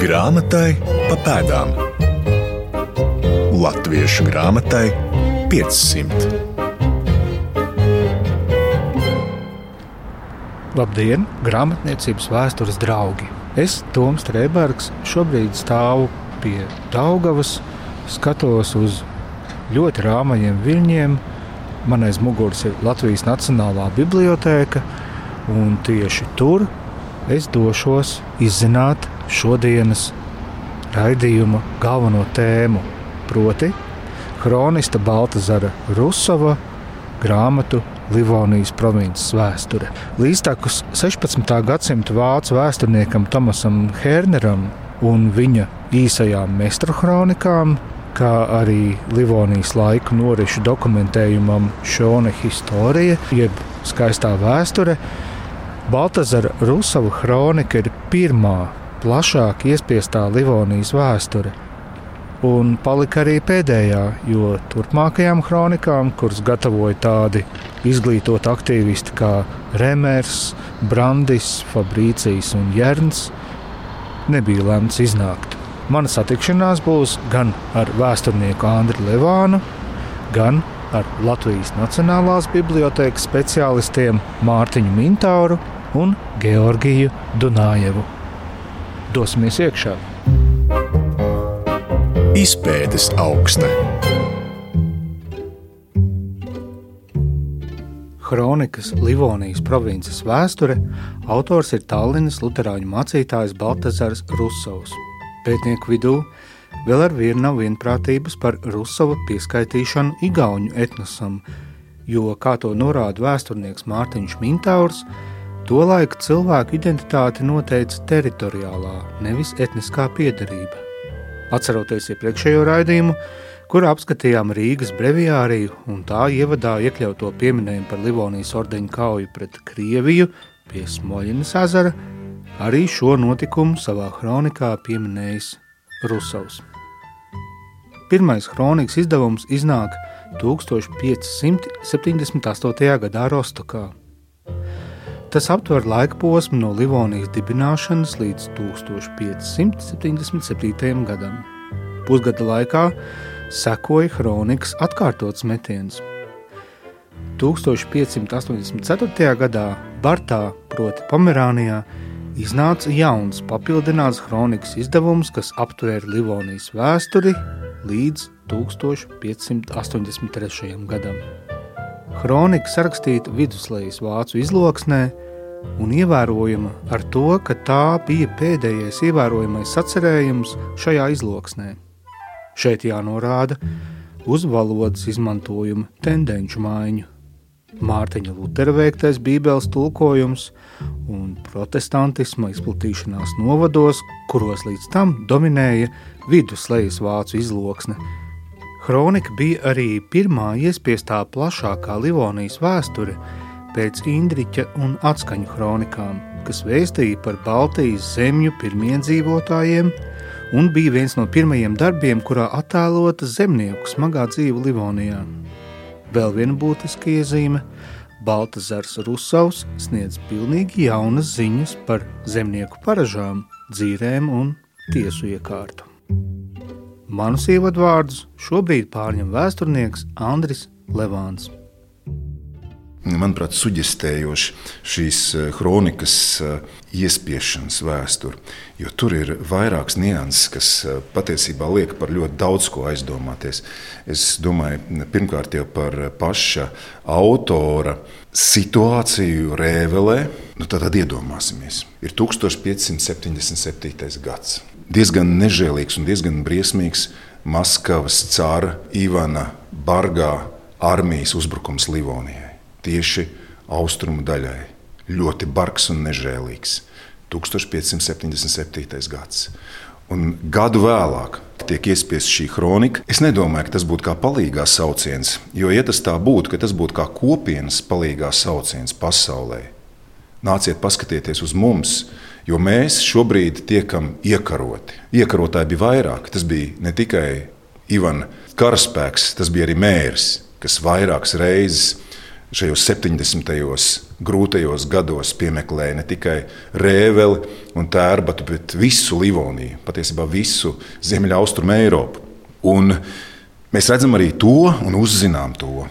Grāmatai pa pēdām. Latviešu grāmatai 500. Labdien, grāmatniecības vēstures draugi! Es, Toms Strēbergs, šobrīd stāvu pie Daugavas, skatos uz ļoti rāmajiem viļņiem. Man aiz muguras ir Latvijas Nacionālā bibliotēka, un tieši tur es došos izzināt šodienas raidījuma galveno tēmu, proti, kronista Baltazara Rusova grāmatu Livonijas provinces vēsture. Līdztekus 16. gadsimta vācu vēsturniekam Tomasam Herneram un viņa īsajām meistru kronikām, kā arī Livonijas laiku norišu dokumentējumam Šone Historija, jeb skaistā vēsture, Baltazara Rusava kronika ir pirmā plašāk iespiestā Livonijas vēsture. Un palika arī pēdējā, jo turpmākajām kronikām, kuras gatavoja tādi izglītoti aktīvisti kā Remers, Brandis, Fabrīcijas un Jērns, nebija lemts iznākt. Mana satikšanās būs gan ar vēsturnieku Andriu Levānu, gan ar Latvijas Nacionālās bibliotēkas speciālistiem Mārtiņu Mintāru un Georgiju Dunājevu. Dosimies iekšā! Izpētes augsta. Kronikas Livonijas provinces vēsture autors ir Tallinas Lutāņu mācītājs Baltazars Rusovs. Pētnieku vidū vēl ar vienu nav vienprātības par Rusova pieskaitīšanu Igaunu etnosam, jo, kā to norāda vēsturnieks Mārtiņš Mintaurs, tolaik cilvēku identitāti noteica teritoriālā, nevis etniskā piedarība. Atceroties iepriekšējo raidījumu, kur apskatījām Rīgas breviāriju un tā ievadā iekļauto pieminējumu par Livonijas ordeņu kauju pret Krieviju pie Smoļinas ezera, arī šo notikumu savā kronikā pieminējis Rusovs. Pirmais kronikas izdevums iznāk 1578. gadā Rostokā. Tas aptver laika posmu no Livonijas dibināšanas līdz 1577. gadam. Pusgada laikā sekoja kronikas atkārtots metiens. 1584. gadā Bartā, proti, Pomerānijā, iznāca jauns papildināts kronikas izdevums, kas aptvēra Livonijas vēsturi līdz 1583. gadam. Kronika sarakstīta viduslejas vācu izloksnē un ievērojama ar to, ka tā bija pēdējais ievērojamais sacerējums šajā izloksnē. Šeit jānorāda uz valodas izmantojuma tendenci maiņu. Mārtiņa Lutera veiktais Bībeles tulkojums un protestantisma izplatīšanās novados, kuros līdz tam dominēja viduslejas vācu izloksne, Kronika bija arī pirmā iespiestā plašākā Livonijas vēsture pēc Indriča un atskaņu kronikām, kas vēstīja par Baltijas zemju pirmiedzīvotājiem un bija viens no pirmajiem darbiem, kurā attēlota zemnieku smagā dzīve Livonijā. Vēl viena būtiska iezīme - Baltazars Rusovs sniedz pilnīgi jaunas ziņas par zemnieku paražām, dzīrēm un tiesu iekārtu. Manus ievadvārdus šobrīd pārņem vēsturnieks Andris Levāns. Manuprāt, suģistējoši šīs kronikas eh, eh, iespiešanas vēsture, jo tur ir vairākas nianses, kas eh, patiesībā liek par ļoti daudz ko aizdomāties. Es domāju, pirmkārt jau par paša autora situāciju Rēvelē. Nu, tad, tad iedomāsimies, ir 1577. gads diezgan nežēlīgs un diezgan briesmīgs Maskavas cara Ivana Bargā armijas uzbrukums Livonijai. Tieši austrumu daļai. Ļoti bargs un nežēlīgs. 1577. gads. Un gadu vēlāk tiek iespiesta šī kronika. Es nedomāju, ka tas būtu kā palīgā sauciens, jo, ja tas tā būtu, ka tas būtu kā kopienas palīgā sauciens pasaulē, nāciet paskatieties uz mums, Jo mēs šobrīd tiekam iekaroti. Iekarotāji bija vairāk. Tas bija ne tikai Ivana karaspēks, tas bija arī mērs, kas vairākas reizes šajos 70. grūtajos gados piemeklēja ne tikai Rēveli un Tērbatu, bet visu Livoniju, patiesībā visu Ziemeļaustrumu Eiropu. Un mēs redzam arī to un uzzinām to,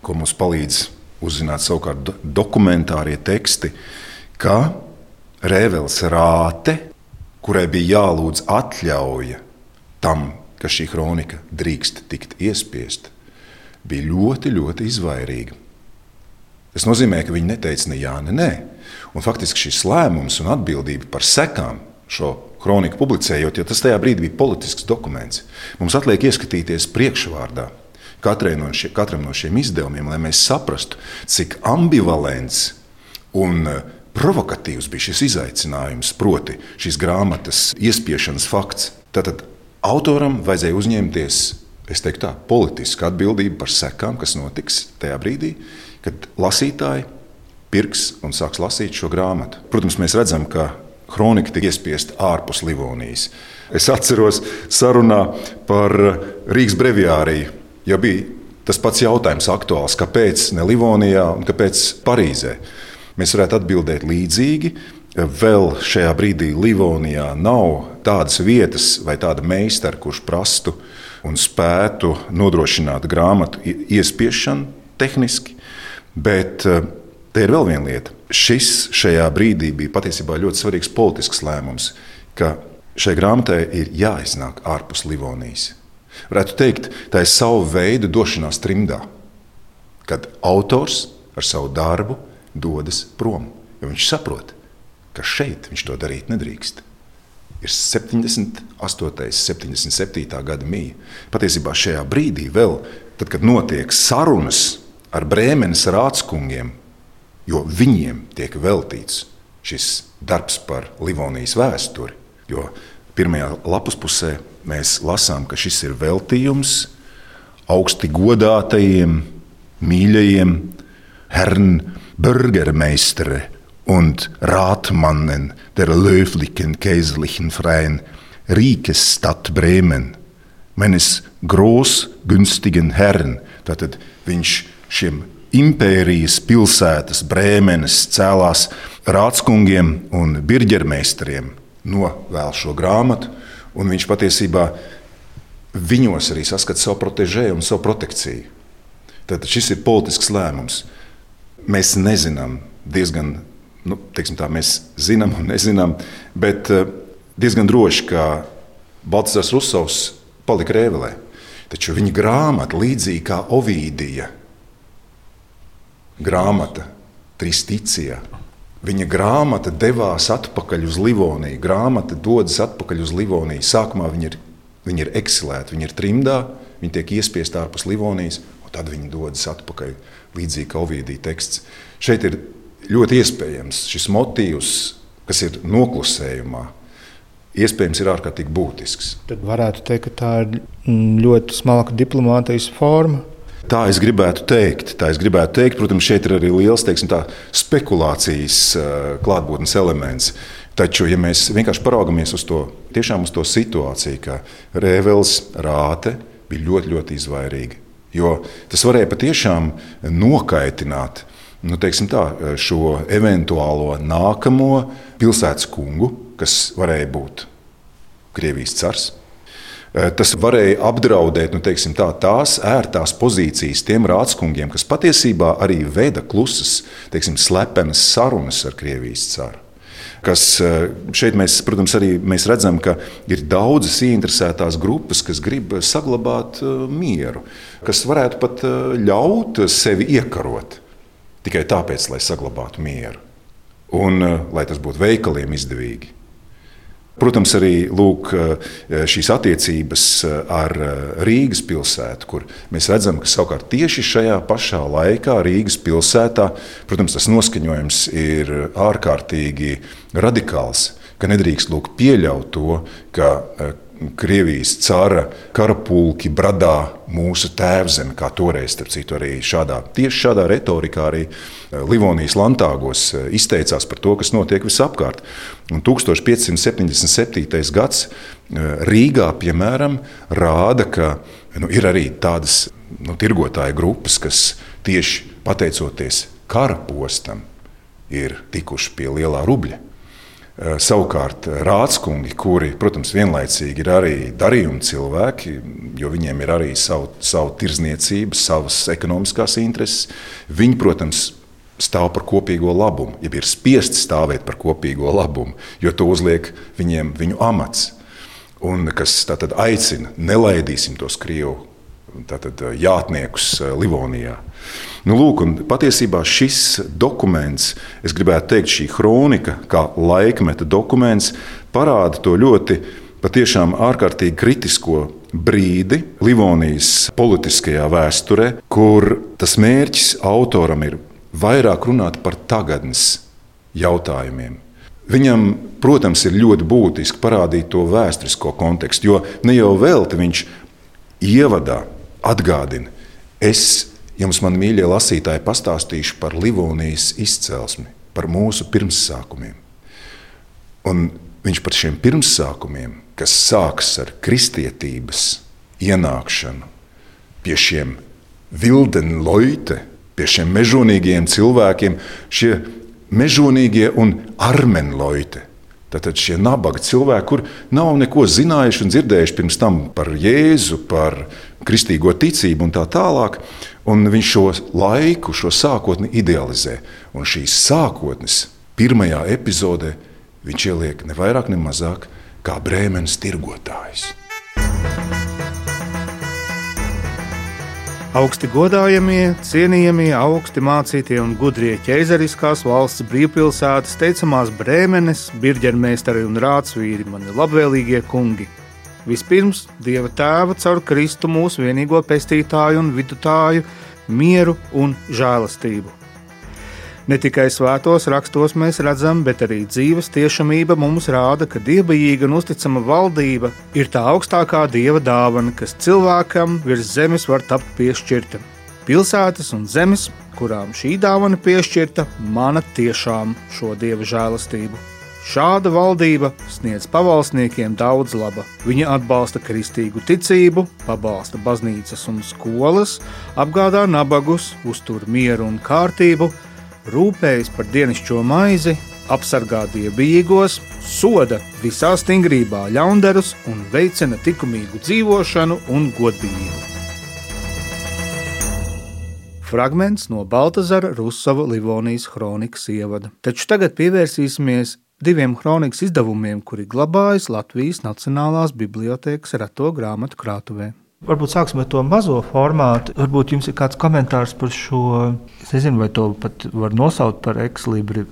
ko mums palīdz uzzināt savukārt dokumentārie teksti, ka Rēvels rāte, kurai bija jālūdz atļauja tam, ka šī kronika drīkst tikt iespiesta, bija ļoti, ļoti izvairīga. Tas nozīmē, ka viņi neteica ne jā, ne nē. Un faktiski šis lēmums un atbildība par sekām šo kroniku publicējot, jo tas tajā brīdī bija politisks dokuments. Mums atliek ieskatīties priekšvārdā no šie, katram no šiem izdevumiem, lai mēs saprastu, cik ambivalents un eh, provokatīvs bija šis izaicinājums, proti, šīs grāmatas iespiešanas fakts. Tātad autoram vajadzēja uzņemties teiktu, tā, politisku atbildību par sekām, kas notiks tajā brīdī, kad lasītāji pirks un sāks lasīt šo grāmatu. Protams, mēs redzam, ka kronika tika iespiesta ārpus Livonijas. Es atceros sarunā par Rīgas breviāriju. Jau bija tas pats jautājums aktuāls, kāpēc ne Livonijā un kāpēc Parīzē. Mēs varētu atbildēt līdzīgi. Vēl šajā brīdī Livonijā nav tādas vietas vai tāda meistara, kurš prastu un spētu nodrošināt grāmatu iespiešanu tehniski, bet eh, te ir vēl viena lieta. Šis šajā brīdī bija patiesībā ļoti svarīgs politisks lēmums, ka šai grāmatai ir jāiznāk ārpus Livonijas. Varētu teikt, tā ir sava veida došanās trimdā, kad autors ar savu darbu dodas prom. Viņš saprot, ka šeit viņš to darīt nedrīkst. Ir 78. un 77. gada mīja. Patiesībā šajā brīdī, vēl, tad, kad notiek sarunas ar Brēmenes rāckungiem, jo viņiem tiek veltīts šis darbs par Livonijas vēsturi. Jo pirmajā lapus pusē mēs lasām, ka šis ir veltījums augsti godātajiem, mīļajiem Herrn Bürgermeistere und Ratmannen der löflichen kaiserlichen Freien Rīgas Stadt Bremen, meines großgünstigen Herrn. Tātad viņš šiem impērijas pilsētas, Brēmenes cēlās rāckungiem un birģermeistariem novēl šo grāmatu, un viņš patiesībā viņos arī saskata savu protežēju un savu protekciju. Tad šis ir politisks lēmums. Mēs nezinām, diezgan nu, tā, mēs zinām un nezinām, bet eh, diezgan droši, ka Baltasars Rusovs palika Rēvelē. Taču viņa grāmata, līdzīga kā Ovidija, grāmata Tristīcijā. Viņa grāmata devās atpakaļ uz Livoniju. Grāmata dodas atpakaļ uz Livoniju. Sākumā viņa ir, viņa ir eksilēta, viņa ir trimdā, viņa tiek iespiesta ārpus Livonijas, un tad viņa dodas atpakaļ. Līdzīgi kā Ovidija teksts. Šeit ir ļoti iespējams šis motīvs, kas ir noklusējumā, iespējams ir ārkārtīgi būtisks. Tad varētu teikt, ka tā ir ļoti smalka diplomātijas forma. Tā es gribētu teikt. Tā es gribētu teikt. Protams, šeit ir arī liels teiksim, tā, spekulācijas klātbūtnes elements. Taču, ja mēs vienkārši paraugamies uz to, uz to situāciju, ka Rēvels rāte bija ļoti, ļoti izvairīga. Jo tas varēja patiešām nokaitināt nu, tā, šo eventuālo nākamo pilsētas kungu, kas varēja būt Krievijas cars Eh, tas varēja apdraudēt nu, tā, tās ērtās pozīcijas tiem rādskungiem, kas patiesībā arī veda klusas, teiksim, slepenas sarunas ar Krievijas caru. Kas eh, šeit mēs, protams, arī mēs redzam, ka ir daudzas ieinteresētās grupas, kas grib saglabāt eh, mieru, kas varētu pat ļaut sevi iekarot tikai tāpēc, lai saglabātu mieru un lai tas būtu veikaliem izdevīgi. Protams, arī lūk, eh, šīs attiecības eh, ar eh, Rīgas pilsētu, kur mēs redzam, ka savukārt tieši šajā pašā laikā Rīgas pilsētā protams, tas noskaņojums ir ārkārtīgi radikāls. Ka nedrīkst lūk, pieļaut to, ka Krievijas cara karapulki bradā mūsu tēvzemi, kā toreiz, starp citu, arī šādā, tieši šādā retorikā arī eh, Livonijas lantāgos eh, izteicās par to, kas notiek visapkārt. Un 1577. gads eh, Rīgā, piemēram, rāda, ka nu, ir arī tādas nu, tirgotāju grupas, kas tieši pateicoties kara postam, ir tikuši pie lielā rubļa. Eh, savukārt rādskungi, kuri, protams, vienlaicīgi ir arī darījumi cilvēki, jo viņiem ir arī savu, savu tirzniecību, savas ekonomiskās intereses, viņi, protams, stāv par kopīgo labumu, ja ir spiest stāvēt par kopīgo labumu, jo to uzliek viņiem viņu amats. Un kas tātad aicina, nelaidīsim tos krievu tātad, jātniekus Livonijā. Nu, lūk, patiesībā šis dokuments, es gribētu teikt, šī kronika, kā laikmeta dokuments, parāda to ļoti patiešām ārkārtīgi kritisko brīdi Livonijas politiskajā vēsturē, kur tas mērķis autoram ir vairāk runāt par tagadnes jautājumiem. Viņam, protams, ir ļoti būtiski parādīt to vēsturisko kontekstu, jo ne jau velti viņš ievadā atgādina, es jums, man mīļie lasītāji, pastāstīšu par Livonijas izcelsmi, par mūsu pirmsākumiem. Un viņš par šiem pirmsākumiem, kas sākas ar kristietības ienākšanu pie šiem Vildenloite, pie šiem mežonīgiem cilvēkiem, šie mežonīgie un armenloite. Tātad šie nabaga cilvēki, kur nav neko zinājuši un dzirdējuši pirms tam par Jēzu, par kristīgo ticību un tā tālāk. Un viņš šo laiku, šo sākotni idealizē. Un šīs sākotnes pirmajā epizodē viņš ieliek ne vairāk, ne mazāk kā brēmenes tirgotājs. Augsti godājamie, cienījamie, augsti mācītie un gudrie ķeizariskās valsts brīvpilsētas, teicamās brēmenes, birģermeistari un rādsvīri, mani labvēlīgie kungi. Vispirms Dieva tēva caur Kristu mūsu vienīgo pestītāju un vidutāju, mieru un žēlastību. Ne tikai svētos rakstos mēs redzam, bet arī dzīves tiešamība mums rāda, ka dievbijīga un uzticama valdība ir tā augstākā dieva dāvana, kas cilvēkam virs zemes var tapt piešķirta. Pilsētas un zemes, kurām šī dāvana piešķirta, mana tiešām šo dieva žēlastību. Šāda valdība sniedz pavalsniekiem daudz laba. Viņa atbalsta kristīgu ticību, pabalsta baznīcas un skolas, apgādā nabagus, uztur mieru un kārtību, rūpējas par dienascho maizi, apsargā dievbijīgos, soda visā stingrībā ļaundarus un veicina likumīgu dzīvošanu un godību. Fragments no Baltazara Rusova Livonijas kronikas ievada. Taču tagad pievērsīsimies diviem kronikas izdevumiem, kuri glabājas Latvijas Nacionālās Bibliotēkas reto grāmatu krātuvē. Varbūt sāksim ar to mazo formātu. Varbūt jums ir kāds komentārs par šo. Es nezinu, vai to pat var nosaukt par ekslibri.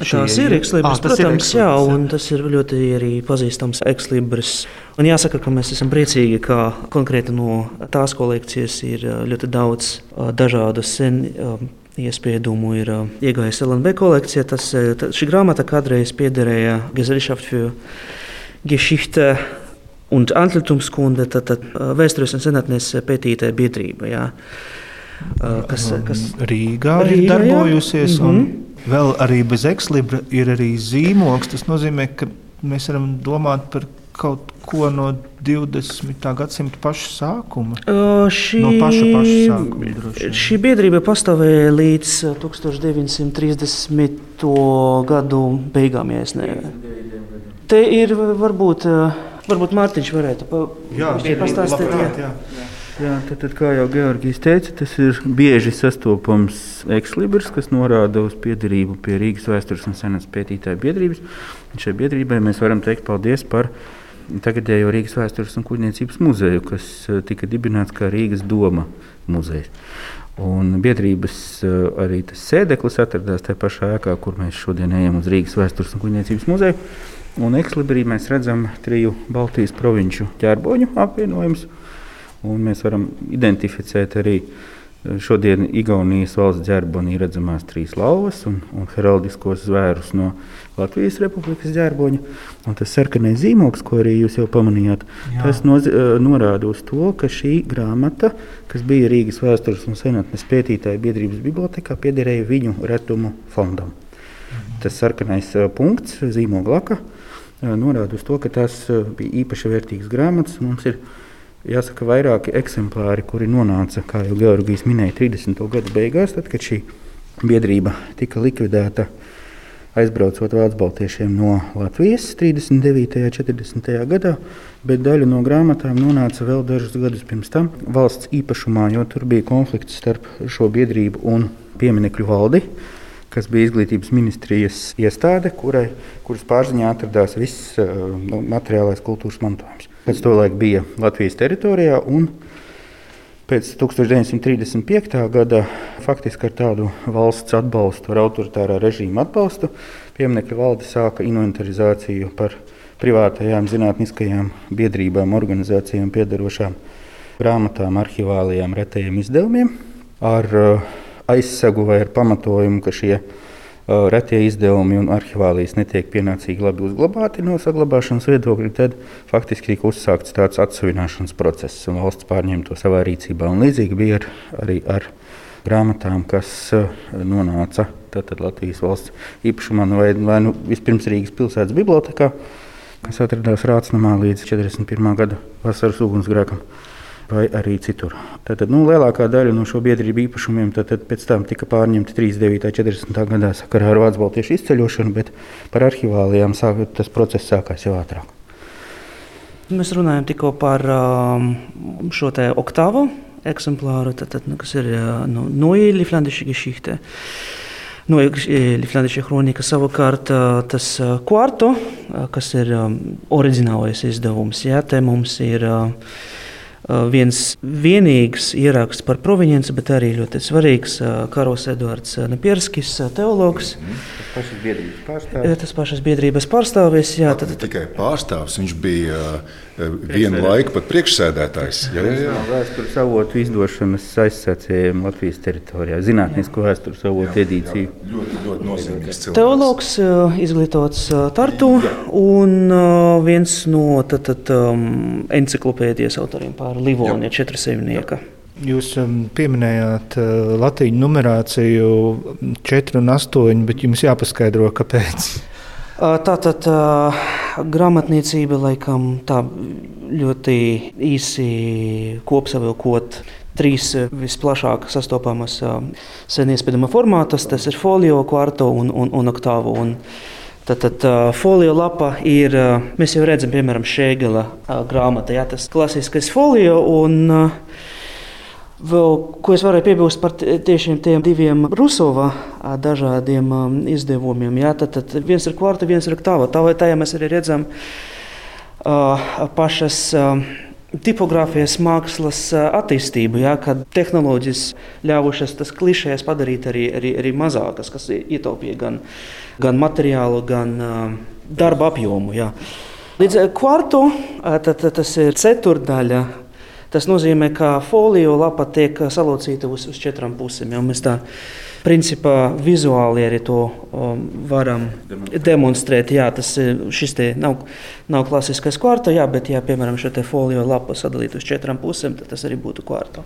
Tās ir ekslibris, ah, protams, jā, un tas ir ļoti arī pazīstams ekslibris. Un jāsaka, ka mēs esam priecīgi, ka konkrēti no tās kolekcijas ir ļoti daudz dažādu sen iespējumu ir uh, iegājusi LNB kolekcija. Tas, tā, šī grāmata kādreiz piederēja Gesellschaft für Geschichte un Antlitumskunde, tad, tad vēstures un senatnes pētītāja biedrība. Jā. Kas, kas Rīgā, Rīgā ir darbojusies, jā. un mm -hmm. vēl arī bez ekslibra ir arī zīmogs. Tas nozīmē, ka mēs varam domāt par kaut ko no 20. gadsimta paša sākuma. Uh, šī, no paša, paša sākuma droši. šī biedrība pastāvēja līdz 1930. gadu beigām. Te ir varbūt. Varbūt Mārtiņš varētu pa, jā, pastāstīt. Labprāt, jā. Jā. Jā, tad, tad, kā jau Georgijs teica, tas ir bieži sastopams ekslibris, kas norāda uz piedarību pie Rīgas vēstures un senās pētītāju biedrības. Un šai biedrībai mēs varam teikt paldies par tagadējo Rīgas vēstures un kuģniecības muzeju, kas eh, tika dibināts kā Rīgas doma muzejs. Un biedrības eh, arī tas sēdeklis atradās tajā pašā ēkā, kur mēs šodien ejam uz Rīgas vēstures un kuģniecības muzeju. Un ekslibri mēs redzam triju Baltijas provinču ķērboņu apvienojumus. Mēs varam identificēt arī eh, šodien Igaunijas valsts ģerbonī redzamās trīs lauvas un, un heraldiskos zvērus no Latvijas Republikas ģerboņa. Un tas sarkanais zīmogs, ko arī jūs jau pamanījāt, Jā. tas noz, norāda uz to, ka šī grāmata, kas bija Rīgas vēstures un senatnes pētītāju biedrības bibliotekā, piederēja viņu retumu fondam. Mhm. Tas sarkanais punkts, zīmoga laka, norāda uz to, ka tas bija īpaši vērtīgs grāmatas. Mums ir Jāsaka, vairāki eksemplāri, kuri nonāca, kā jau Georgijas minēja, 30. gada beigās, tad, kad šī biedrība tika likvidēta aizbraucot Vācu baltiešiem no Latvijas 39. un 40. gadā, bet daļa no grāmatām nonāca vēl dažus gadus pirms tam valsts īpašumā, jo tur bija konflikts starp šo biedrību un pieminiektu valdi. Kas bija izglītības ministrijas iestāde, kurai, kuras pārziņā atradās viss uh, materiālais kultūras mantojums. Pēc to laika bija Latvijas teritorijā, Pēc 1935. gada faktiski ar tādu valsts atbalstu, ar autoritārā režīma atbalstu, pieminiektu valde sāka inventarizāciju par privātajām zinātniskajām biedrībām, organizācijām piedarošām grāmatām, arhivālijām, retajiem izdevumiem ar uh, aizsegu vai ar pamatojumu, ka šie retie izdevumi un arhivālijas netiek pienācīgi labi uzglabāti no saglabāšanas viedokļa, tad faktiski tika uzsākts tāds atsevināšanas process un valsts pārņēma to savā rīcībā. Un līdzīgi bija ar, arī ar grāmatām, kas nonāca tātad Latvijas valsts īpašumā, nu, vai, vai nu vispirms Rīgas pilsētas bibliotekā, kas atradās Rācnamā līdz 41. gada vasaras ugunsgrēkam vai arī citur. Tātad nu, lielākā daļa no šo biedrību īpašumiem tad, tad pēc tam tika pārņemti 39. un 40. gadā sakarā ar Vācu Baltiešu izceļošanu, bet par arhivālijām sāk, tas process sākās jau ātrāk. Mēs runājam tikko par um, šo te oktāvu eksemplāru, tad, tad, nu, kas ir nu, Neue Livlandische Geschichte. Neue Livlandische Chronika savukārt tas kvarto, kas ir um, oriģinālais izdevums. Jā, te mums ir uh, viens vienīgs ieraksts par provinci, bet arī ļoti svarīgs Karos Edvards Nepierskis, teologs. Mm. Tas pašas biedrības pārstāvis. Tas pašas biedrības pārstāvis, jā. Tad, tad, tikai pārstāvis, viņš bija vienu laiku pat priekšsēdētājs. Jā, jā, jā. Vēstures avotu izdošanas aizsācējiem Latvijas teritorijā, zinātnisko vēstures avotu iedīcību. Ļoti, ļoti nozīmīgs cilvēks. Teologs, izglītots Tartu un viens no tad, tad, um, enciklopēdijas autoriem pār Livonija četrsaimnieka. Jūs um, pieminējāt uh, latīņu numerāciju 4 un 8, bet jums jāpaskaidro, kāpēc. Tā tad uh, grāmatniecība laikam tā ļoti īsi kopsavilkot. Trīs visplašāk sastopamas uh, seniespējama formātas, tas ir folio, kvarto un, un, un oktāvu. Un Tad, tad uh, folio lapa ir, mēs jau redzam, piemēram, Šēgela grāmatā, jā, tas klasiskais folio. Un, Vēl, ko es varēju piebilst par tiem diviem Rusova dažādiem um, izdevumiem. Jā, tad, tad viens ir kvarta, viens ir oktāva. Tā vai tajā mēs arī redzam uh, pašas. Uh, tipogrāfijas mākslas attīstību, ja, kad tehnoloģijas ļāvušas tas klišejas padarīt arī, arī, arī mazākas, kas ietaupīja gan, gan materiālu, gan uh, darba apjomu. Ja. Līdz kvartu tad, tas ir ceturdaļa. Tas nozīmē, ka folio lapa tiek salocīta uz, uz četrām pusēm. Ja principā vizuāli arī to um, varam demonstrēt. demonstrēt. Jā, tas šis nav, nav klasiskais kvarto, jā, bet, ja piemēram šo folio lapu sadalītu uz četrām pusēm, tad tas arī būtu kvarto.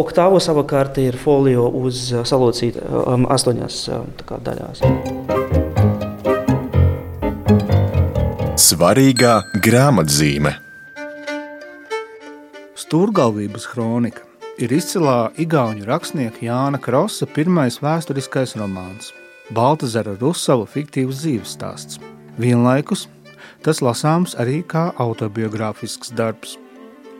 Oktāvo savukārt ir folio uz salocīta um, astoņās um, daļās. Svarīgā grāmatzīme Stūrgalvības kronika ir izcilā igauņu rakstnieka Jāna Krosa pirmais vēsturiskais romāns - Baltazara Rusava fiktīvs dzīves stāsts. Vienlaikus tas lasāms arī kā autobiogrāfisks darbs.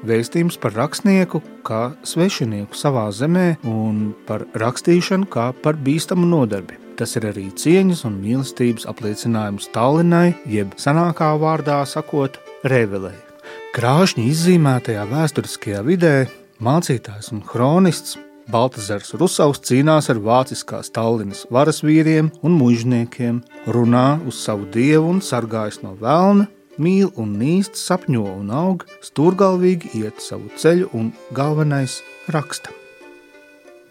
Vēstījums par rakstnieku kā svešinieku savā zemē un par rakstīšanu kā par bīstamu nodarbi. Tas ir arī cieņas un mīlestības apliecinājums Tallinai, jeb senākā vārdā sakot, Revelē. Krāšņi izzīmētajā vēsturiskajā vidē Mācītājs un kronists Baltasars Rusovs cīnās ar vāciskās Tallinas varas vīriem un mužniekiem, runā uz savu dievu un sargājas no velna, mīl un nīst, sapņo un aug, stūrgalvīgi iet savu ceļu un galvenais raksta.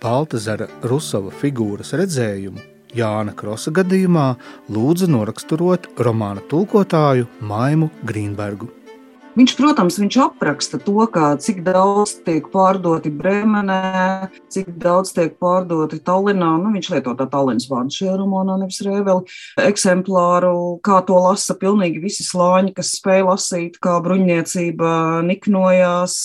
Baltazara Rusova figūras redzējumu Jāna Krosa gadījumā lūdza noraksturot romāna tulkotāju Maimu Grīnbergu. Viņš, protams, viņš apraksta to, kā, cik daudz tiek pārdoti Bremenē, cik daudz tiek pārdoti Tallinā. Nu, viņš lieto tā Tallinas vārdu šajā romānā, nevis rēveli eksemplāru, kā to lasa pilnīgi visi slāņi, kas spēj lasīt, kā bruņniecība niknojās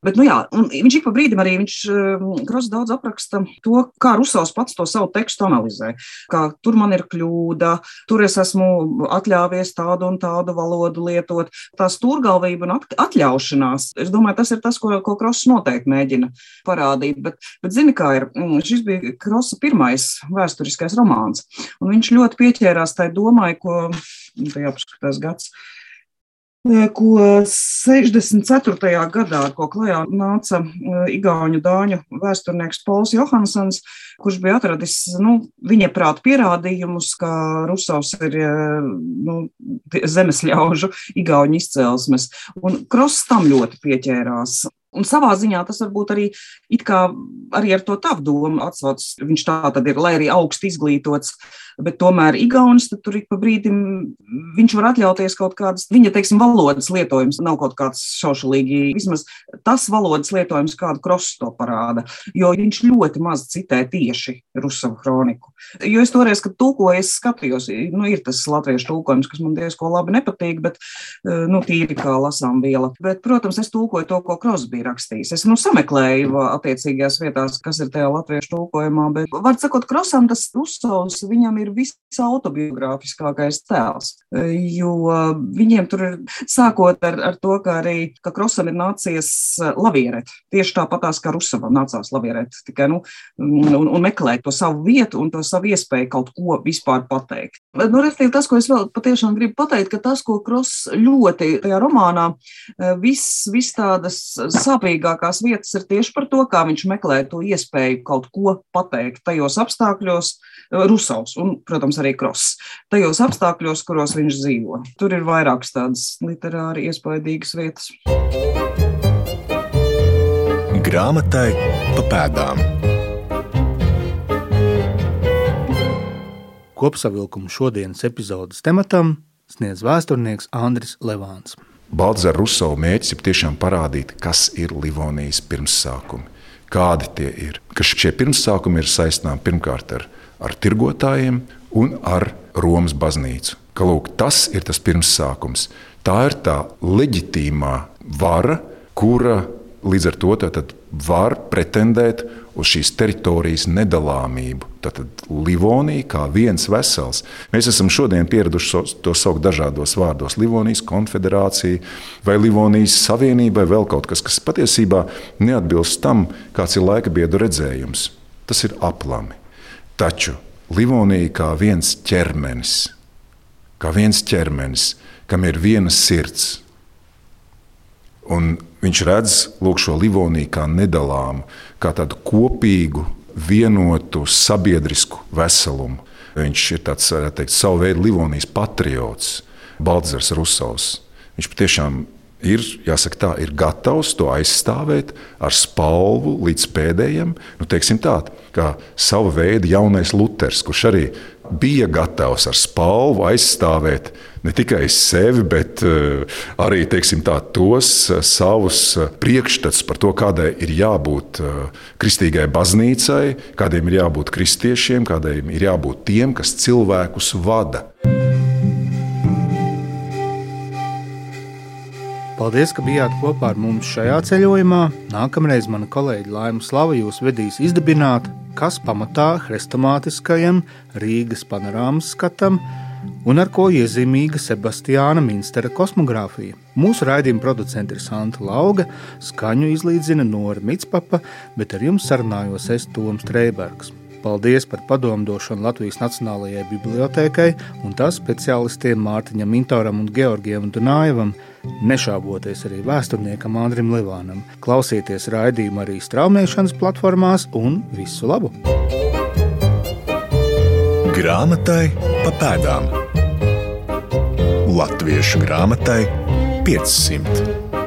Bet, nu, jā, viņš ik pa brīdim arī viņš um, daudz apraksta to, kā Rusovs pats to savu tekstu analizē. Kā tur man ir kļūda, tur es esmu atļāvies tādu un tādu valodu lietot. Tā stūrgalvība un atļaušanās, es domāju, tas ir tas, ko, ko Kross noteikti mēģina parādīt. Bet, bet zini, kā ir, mm, šis bija Krossa pirmais vēsturiskais romāns, un viņš ļoti pieķērās tai domai, ko, nu, tajā paskatās gads, ko 64. gadā, ko klajā nāca Igaunu dāņu vēsturnieks Pols Johansons, kurš bija atradis, nu, viņa prāta pierādījumus, ka Rusovs ir nu, zemes ļaužu Igaunu izcelsmes. Un Kross tam ļoti pieķērās. Un savā ziņā tas varbūt arī, arī ar to tavu domu atsaucas. Viņš tā tad ir, lai arī augsti izglītots bet tomēr Igaunis tur ik pa brīdim viņš var atļauties kaut kādas, viņa, teiksim, valodas lietojums nav kaut kāds šaušalīgi, vismaz tas valodas lietojums, kādu krosu to parāda, jo viņš ļoti maz citē tieši Rusavu kroniku. Jo es toreiz, kad tulkoju, es skatījos, nu, ir tas latviešu tulkojums, kas man diezko labi nepatīk, bet, eh, nu, tīri kā lasām viela. Bet, protams, es tulkoju to, ko Kross bija rakstījis. Es, nu, sameklēju attiecīgajās vietās, kas ir tajā latviešu tulkojumā, bet, var sakot, Krosam tas uzsauls, viņam ir ir visautobiogrāfiskākais tēls. Jo viņiem tur ir sākot ar, ar to, ka arī ka Krosam ir nācies lavierēt. Tieši tāpatās kā Rusavam nācās lavierēt, tikai nu, un, un meklēt to savu vietu un to savu iespēju kaut ko vispār pateikt. Bet, nu, respektīvi, tas, ko es vēl patiešām gribu pateikt, ka tas, ko Kross ļoti tajā romānā, viss vis tādas sāpīgākās vietas ir tieši par to, kā viņš meklē to iespēju kaut ko pateikt tajos apstākļos, Rusovs un protams, arī kross. Tajos apstākļos, kuros viņš dzīvo. Tur ir vairākas tādas literāri iespaidīgas vietas. Grāmatai pa pēdām. Kopsavilkumu šodienas epizodes tematam sniedz vēsturnieks Andris Levāns. Baldzara Rusova mērķis ir tiešām parādīt, kas ir Livonijas pirmsākumi, kādi tie ir. Ka šie pirmsākumi ir saistāmi pirmkārt ar ar tirgotājiem un ar Romas baznīcu. Ka, lūk, tas ir tas pirmsākums. Tā ir tā leģitīmā vara, kura līdz ar to var pretendēt uz šīs teritorijas nedalāmību. Tātad Livonija kā viens vesels. Mēs esam šodien pieraduši to saukt dažādos vārdos. Livonijas konfederācija vai Livonijas savienība vai vēl kaut kas, kas patiesībā neatbilst tam, kāds ir laika biedu redzējums. Tas ir aplami. Taču Livonija kā viens ķermenis, kā viens ķermenis, kam ir viena sirds. Un viņš redz lūk, šo Livoniju kā nedalāmu, kā tādu kopīgu, vienotu sabiedrisku veselumu. Viņš ir tāds, teikt, savu veidu Livonijas patriots, Baltzers Rusovs. Viņš patiešām ir, jāsaka, tā, ir gatavs to aizstāvēt ar spalvu līdz pēdējiem, nu, tā, kā sava veida jaunais Luters, kurš arī bija gatavs ar spalvu aizstāvēt ne tikai sevi, bet uh, arī teiksim, tā, tos uh, savus uh, priekšstats par to, kādai ir jābūt kristīgai baznīcai, kādiem ir jābūt kristiešiem, kādiem ir jābūt tiem, kas cilvēkus vada. Paldies, ka bijāt kopā ar mums šajā ceļojumā. Nākamreiz mana kolēģe Laima Slava jūs vedīs izdibināt, kas pamatā hrestomātiskajam Rīgas panorāmas skatam un ar ko iezīmīga Sebastiāna Minstera kosmogrāfija. Mūsu raidījuma producents ir Santa Lauga, skaņu izlīdzina Nora Mitspapa, bet ar jums sarunājos es Toms Treibergs. Paldies par padomdošanu Latvijas Nacionālajai Bibliotēkai un tās speciālistiem Mārtiņam Mintoram un Georgijam Dunājevam, nešāboties arī vēsturniekam Andrim Livānam. Klausieties raidījumu arī straumēšanas platformās un visu labu! Grāmatai pa pēdām Latviešu grāmatai 500.